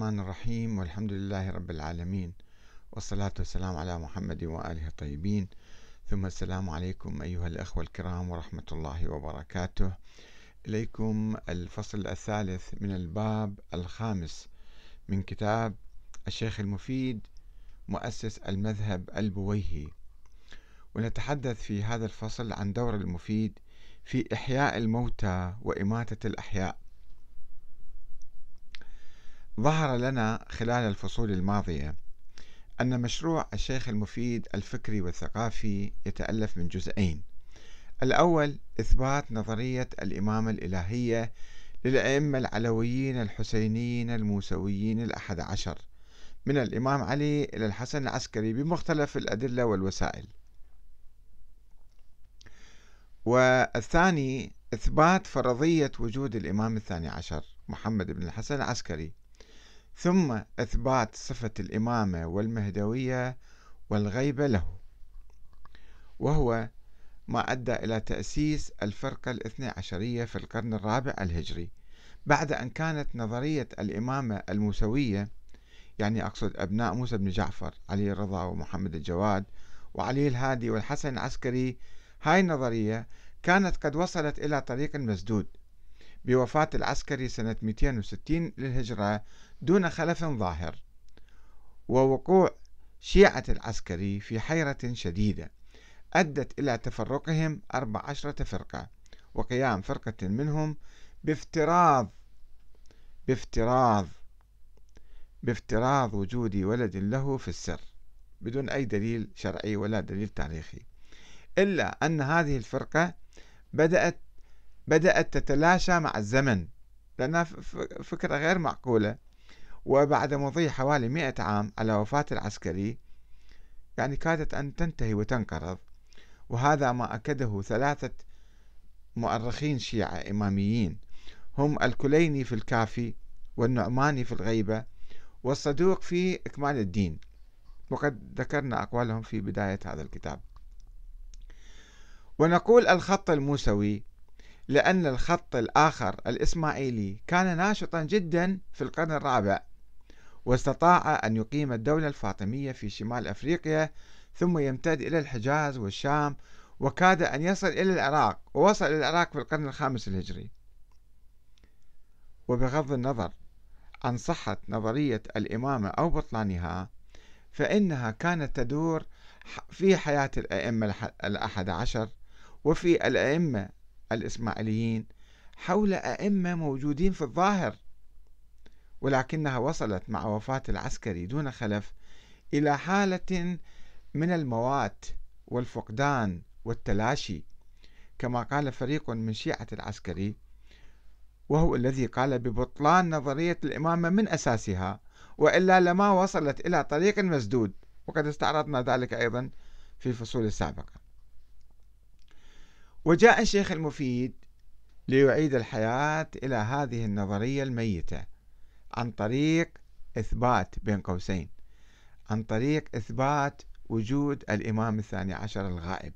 الرحمن الرحيم والحمد لله رب العالمين والصلاة والسلام على محمد وآله الطيبين. ثم السلام عليكم أيها الأخوة الكرام ورحمة الله وبركاته. إليكم الفصل الثالث من الباب الخامس من كتاب الشيخ المفيد مؤسس المذهب البويهي. ونتحدث في هذا الفصل عن دور المفيد في إحياء الموتى وإماتة الأحياء. ظهر لنا خلال الفصول الماضية أن مشروع الشيخ المفيد الفكري والثقافي يتألف من جزئين. الأول إثبات نظرية الإمامة الإلهية للأئمة العلويين الحسينيين الموسويين الأحد عشر من الإمام علي إلى الحسن العسكري بمختلف الأدلة والوسائل. والثاني إثبات فرضية وجود الإمام الثاني عشر محمد بن الحسن العسكري ثم إثبات صفة الإمامة والمهدوية والغيبة له وهو ما أدى إلى تأسيس الفرقة الاثنى عشرية في القرن الرابع الهجري بعد أن كانت نظرية الإمامة الموسوية يعني أقصد أبناء موسى بن جعفر علي الرضا ومحمد الجواد وعلي الهادي والحسن العسكري هاي النظرية كانت قد وصلت إلى طريق مسدود. بوفاة العسكري سنة 260 للهجرة دون خلف ظاهر ووقوع شيعة العسكري في حيرة شديدة أدت إلى تفرقهم أربع عشرة فرقة وقيام فرقة منهم بافتراض بافتراض بافتراض وجود ولد له في السر بدون أي دليل شرعي ولا دليل تاريخي إلا أن هذه الفرقة بدأت بدأت تتلاشى مع الزمن لأنها فكرة غير معقولة. وبعد مضي حوالي مئة عام على وفاة العسكري يعني كادت أن تنتهي وتنقرض. وهذا ما أكده ثلاثة مؤرخين شيعة إماميين. هم الكليني في الكافي والنعماني في الغيبة والصدوق في إكمال الدين. وقد ذكرنا أقوالهم في بداية هذا الكتاب. ونقول الخط الموسوي لأن الخط الآخر الإسماعيلي كان ناشطا جدا في القرن الرابع واستطاع أن يقيم الدولة الفاطمية في شمال أفريقيا ثم يمتد إلى الحجاز والشام وكاد أن يصل إلى العراق ووصل إلى العراق في القرن الخامس الهجري. وبغض النظر عن صحة نظرية الإمامة أو بطلانها فإنها كانت تدور في حياة الأئمة الأحد عشر وفي الأئمة الإسماعيليين حول أئمة موجودين في الظاهر ولكنها وصلت مع وفاة العسكري دون خلف إلى حالة من الموات والفقدان والتلاشي كما قال فريق من شيعة العسكري وهو الذي قال ببطلان نظرية الإمامة من أساسها وإلا لما وصلت إلى طريق مسدود. وقد استعرضنا ذلك أيضا في الفصول السابقة وجاء الشيخ المفيد ليعيد الحياة إلى هذه النظرية الميتة عن طريق إثبات بين قوسين عن طريق إثبات وجود الإمام الثاني عشر الغائب.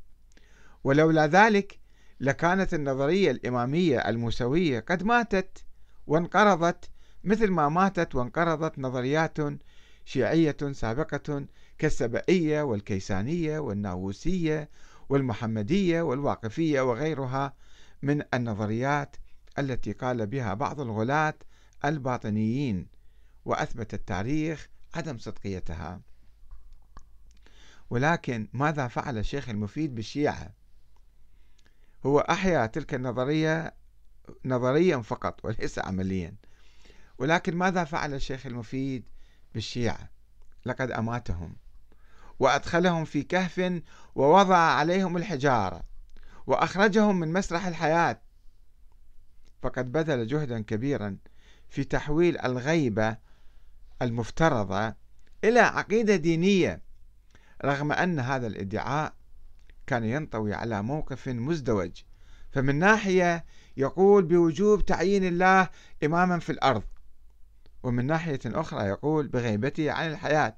ولولا ذلك لكانت النظرية الإمامية الموسوية قد ماتت وانقرضت مثل ما ماتت وانقرضت نظريات شيعية سابقة كالسبئية والكيسانية والناووسية والمحمدية والواقفية وغيرها من النظريات التي قال بها بعض الغلاة الباطنيين وأثبت التاريخ عدم صدقيتها. ولكن ماذا فعل الشيخ المفيد بالشيعة؟ هو أحيا تلك النظرية نظريا فقط وليس عمليا. ولكن ماذا فعل الشيخ المفيد بالشيعة؟ لقد أماتهم. وأدخلهم في كهف ووضع عليهم الحجارة وأخرجهم من مسرح الحياة. فقد بذل جهدا كبيرا في تحويل الغيبة المفترضة إلى عقيدة دينية رغم أن هذا الادعاء كان ينطوي على موقف مزدوج. فمن ناحية يقول بوجوب تعيين الله إماما في الأرض ومن ناحية أخرى يقول بغيبته عن الحياة.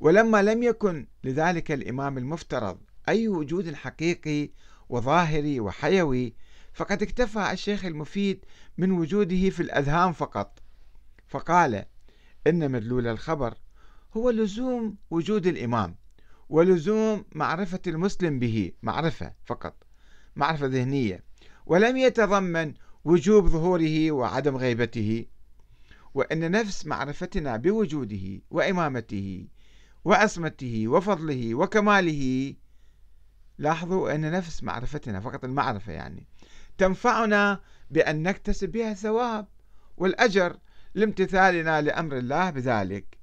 ولما لم يكن لذلك الإمام المفترض أي وجود حقيقي وظاهري وحيوي فقد اكتفى الشيخ المفيد من وجوده في الأذهان فقط. فقال إن مدلول الخبر هو لزوم وجود الإمام ولزوم معرفة المسلم به معرفة فقط معرفة ذهنية ولم يتضمن وجوب ظهوره وعدم غيبته وأن نفس معرفتنا بوجوده وإمامته وعصمته وفضله وكماله. لاحظوا أن نفس معرفتنا فقط المعرفة يعني تنفعنا بأن نكتسب بها الثواب والأجر لامتثالنا لأمر الله بذلك.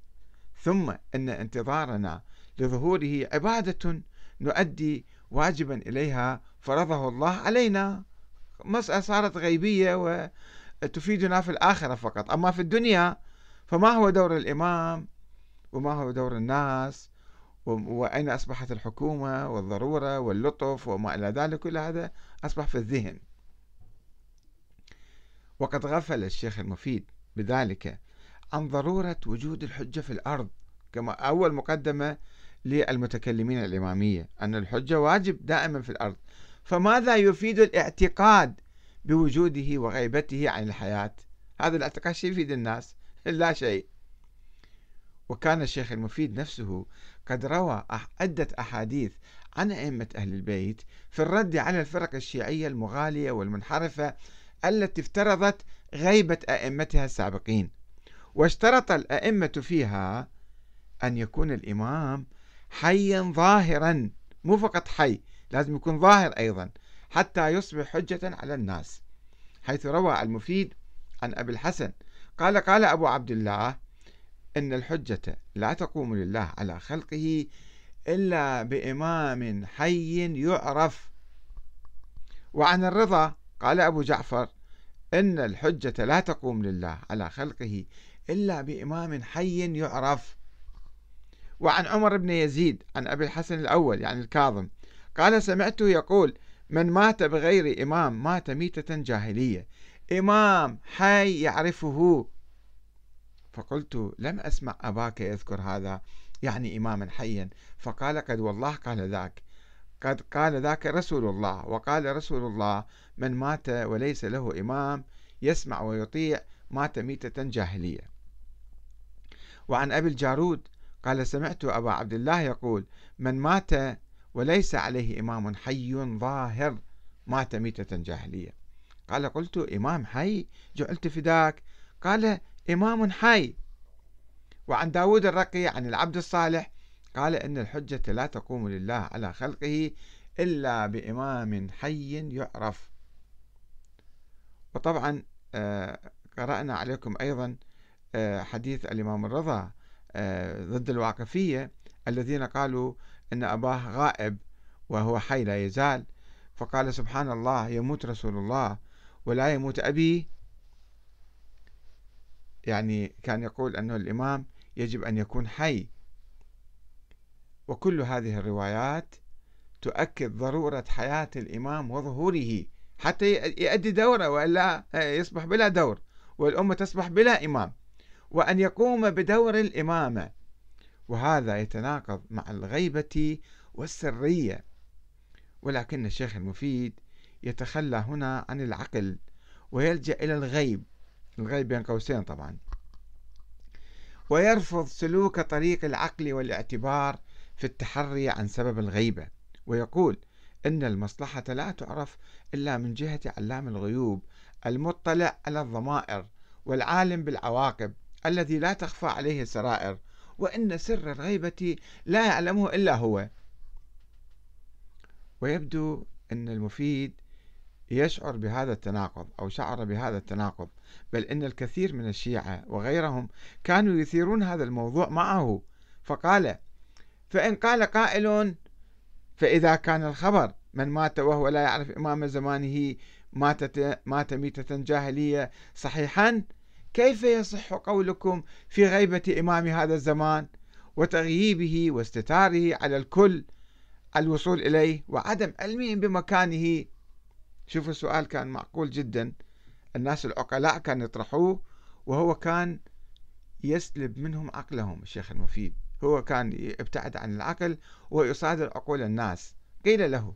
ثم أن انتظارنا لظهوره عبادة نؤدي واجبا إليها فرضه الله علينا. مسألة صارت غيبية وتفيدنا في الآخرة فقط. أما في الدنيا فما هو دور الإمام؟ وما هو دور الناس وأين أصبحت الحكومة والضرورة واللطف وما إلى ذلك كل هذا أصبح في الذهن. وقد غفل الشيخ المفيد بذلك عن ضرورة وجود الحجة في الأرض كما أول مقدمة للمتكلمين الإمامية أن الحجة واجب دائما في الأرض. فماذا يفيد الاعتقاد بوجوده وغيبته عن الحياة؟ هذا الاعتقاد شيء يفيد الناس لا شيء. وكان الشيخ المفيد نفسه قد روى عدة أحاديث عن أئمة أهل البيت في الرد على الفرق الشيعية المغالية والمنحرفة التي افترضت غيبة أئمتها السابقين. واشترط الأئمة فيها أن يكون الإمام حيا ظاهرا مو فقط حي لازم يكون ظاهر أيضا حتى يصبح حجة على الناس. حيث روى المفيد عن أبي الحسن قال قال أبو عبد الله إن الحجة لا تقوم لله على خلقه إلا بإمام حي يعرف. وعن الرضا قال أبو جعفر إن الحجة لا تقوم لله على خلقه إلا بإمام حي يعرف. وعن عمر بن يزيد عن أبي الحسن الأول يعني الكاظم قال سمعته يقول من مات بغير إمام مات ميتة جاهلية. إمام حي يعرفه. فقلت لم أسمع أباك يذكر هذا يعني إماما حيا. فقال قد والله قال ذاك. قد قال ذاك رسول الله. وقال رسول الله من مات وليس له إمام يسمع ويطيع مات ميتة جاهلية. وعن أبي الجارود قال سمعت أبا عبد الله يقول من مات وليس عليه إمام حي ظاهر مات ميتة جاهلية. قال قلت إمام حي جعلت فداك. قال إمام حي. وعن داود الرقي عن العبد الصالح قال إن الحجة لا تقوم لله على خلقه إلا بإمام حي يعرف. وطبعا آه، قرأنا عليكم أيضا آه، حديث الإمام الرضا آه، ضد الواقفية الذين قالوا أن أباه غائب وهو حي لا يزال فقال سبحان الله يموت رسول الله ولا يموت أبي يعني كان يقول أنه الإمام يجب أن يكون حي. وكل هذه الروايات تؤكد ضرورة حياة الإمام وظهوره حتى يؤدي دوره وإلا يصبح بلا دور والأمة تصبح بلا إمام وأن يقوم بدور الإمامة وهذا يتناقض مع الغيبة والسرية. ولكن الشيخ المفيد يتخلى هنا عن العقل ويلجأ إلى الغيب. الغيب بين قوسين طبعا. ويرفض سلوك طريق العقل والاعتبار في التحري عن سبب الغيبة ويقول إن المصلحة لا تعرف إلا من جهة علام الغيوب المطلع على الضمائر والعالم بالعواقب الذي لا تخفى عليه السرائر وإن سر الغيبة لا يعلمه إلا هو. ويبدو أن المفيد يشعر بهذا التناقض أو شعر بهذا التناقض بل إن الكثير من الشيعة وغيرهم كانوا يثيرون هذا الموضوع معه. فقال فإن قال قائل فإذا كان الخبر من مات وهو لا يعرف إمام زمانه ماتت مات ميتة جاهلية صحيحا كيف يصح قولكم في غيبة إمام هذا الزمان وتغييبه واستتاره على الكل الوصول إليه وعدم علمهم بمكانه؟ شوفوا السؤال كان معقول جدا. الناس العقلاء كانوا يطرحوه وهو كان يسلب منهم عقلهم الشيخ المفيد. هو كان يبتعد عن العقل ويصادر عقول الناس. قيل له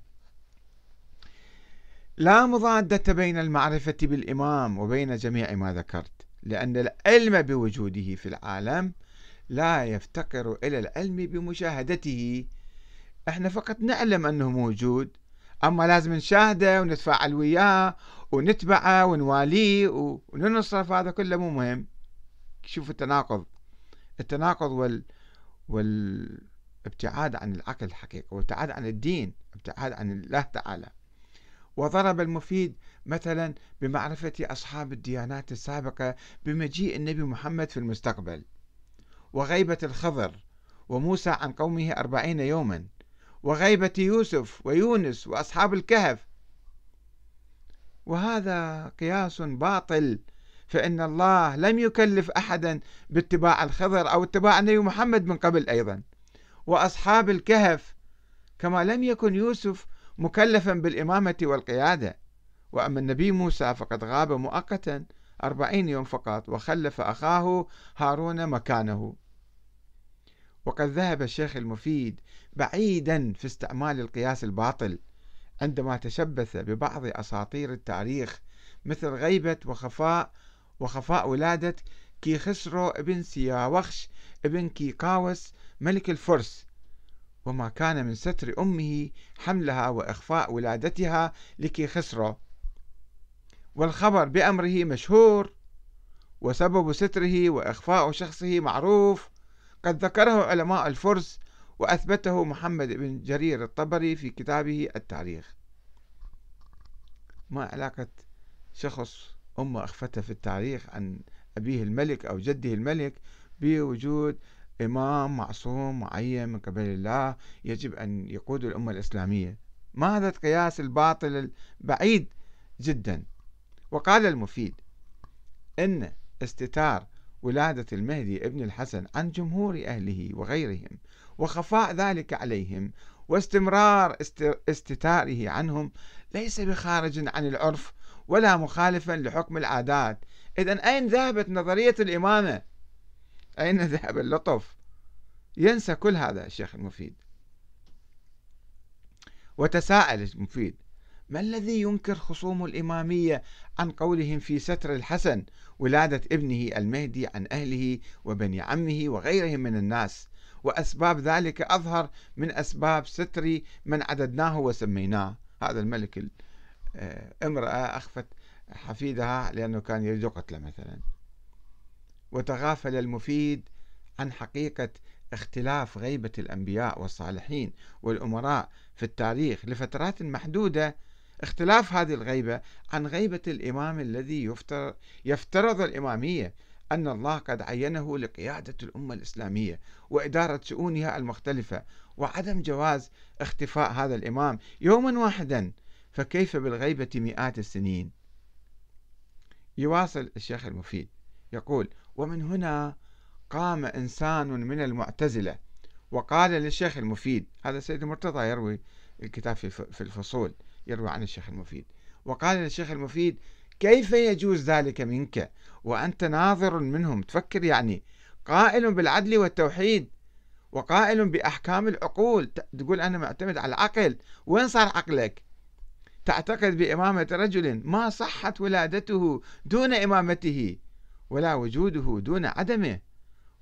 لا مضادة بين المعرفة بالإمام وبين جميع ما ذكرت لأن العلم بوجوده في العالم لا يفتقر إلى العلم بمشاهدته. إحنا فقط نعلم أنه موجود أما لازم نشاهده ونتفاعل وياه ونتبعه ونواليه وننصرف هذا كله مو مهم. شوف التناقض. التناقض وال والابتعاد عن العقل الحقيقة والابتعاد عن الدين ابتعاد عن الله تعالى. وضرب المفيد مثلا بمعرفة أصحاب الديانات السابقة بمجيء النبي محمد في المستقبل. وغيبة الخضر وموسى عن قومه أربعين يوما. وغيبة يوسف ويونس وأصحاب الكهف. وهذا قياس باطل فإن الله لم يكلف أحدا باتباع الخضر أو اتباع النبي محمد من قبل أيضا. وأصحاب الكهف كما لم يكن يوسف مكلفا بالإمامة والقيادة. وأما النبي موسى فقد غاب مؤقتا أربعين يوم فقط وخلف أخاه هارون مكانه. وقد ذهب الشيخ المفيد بعيدا في استعمال القياس الباطل عندما تشبث ببعض أساطير التاريخ مثل غيبة وخفاء وخفاء ولادة كي خسرو ابن سياوخش ابن كيقاوس ملك الفرس. وما كان من ستر أمه حملها وإخفاء ولادتها لكي خسرو والخبر بأمره مشهور وسبب ستره وإخفاء شخصه معروف قد ذكره علماء الفرس وأثبته محمد بن جرير الطبري في كتابه التاريخ. ما علاقة شخص أمة أخفته في التاريخ عن أبيه الملك أو جده الملك بوجود إمام معصوم معين من قبل الله يجب أن يقود الأمة الإسلامية. ما هذا القياس الباطل البعيد جدا. وقال المفيد إن استتار ولادة المهدي ابن الحسن عن جمهور أهله وغيرهم وخفاء ذلك عليهم واستمرار استتاره عنهم ليس بخارج عن العرف ولا مخالفا لحكم العادات. إذا أين ذهبت نظرية الإمامة؟ أين ذهب اللطف؟ ينسى كل هذا الشيخ المفيد. وتساءل المفيد ما الذي ينكر خصوم الإمامية عن قولهم في ستر الحسن ولادة ابنه المهدي عن أهله وبني عمه وغيرهم من الناس؟ وأسباب ذلك أظهر من أسباب ستر من عددناه وسميناه. هذا الملك آه، امرأة أخفت حفيدها لأنه كان يريد قتله مثلا. وتغافل المفيد عن حقيقة اختلاف غيبة الأنبياء والصالحين والأمراء في التاريخ لفترات محدودة اختلاف هذه الغيبة عن غيبة الإمام الذي يفترض, الإمامية أن الله قد عينه لقيادة الأمة الإسلامية وإدارة شؤونها المختلفة وعدم جواز اختفاء هذا الإمام يوما واحدا فكيف بالغيبة مئات السنين؟ يواصل الشيخ المفيد يقول ومن هنا قام إنسان من المعتزلة وقال للشيخ المفيد هذا سيد المرتضى يروي الكتاب في الفصول يروي عن الشيخ المفيد. وقال للشيخ المفيد كيف يجوز ذلك منك؟ وأنت ناظر منهم. تفكر يعني. قائل بالعدل والتوحيد وقائل بأحكام العقول. تقول أنا معتمد على العقل. وين صار عقلك؟ تعتقد بإمامة رجل ما صحت ولادته دون إمامته ولا وجوده دون عدمه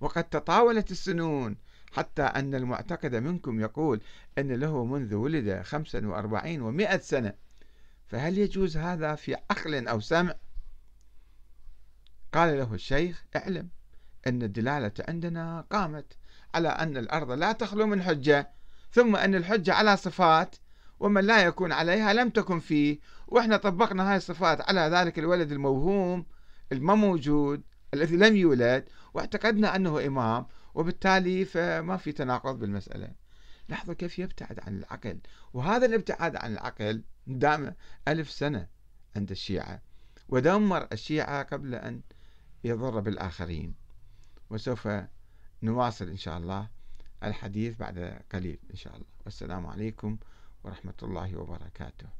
وقد تطاولت السنون حتى أن المعتقد منكم يقول أن له منذ ولد خمسا وأربعين ومائة سنة. فهل يجوز هذا في عقل أو سمع؟ قال له الشيخ اعلم أن الدلالة عندنا قامت على أن الأرض لا تخلو من حجة ثم أن الحجة على صفات ومن لا يكون عليها لم تكن فيه وإحنا طبقنا هاي الصفات على ذلك الولد الموهوم الما موجود الذي لم يولد واعتقدنا أنه إمام وبالتالي فما في تناقض بالمسألة. لاحظوا كيف يبتعد عن العقل؟ وهذا الابتعاد عن العقل دام ألف سنة عند الشيعة ودمر الشيعة قبل أن يضر بالآخرين. وسوف نواصل إن شاء الله الحديث بعد قليل إن شاء الله. والسلام عليكم ورحمة الله وبركاته.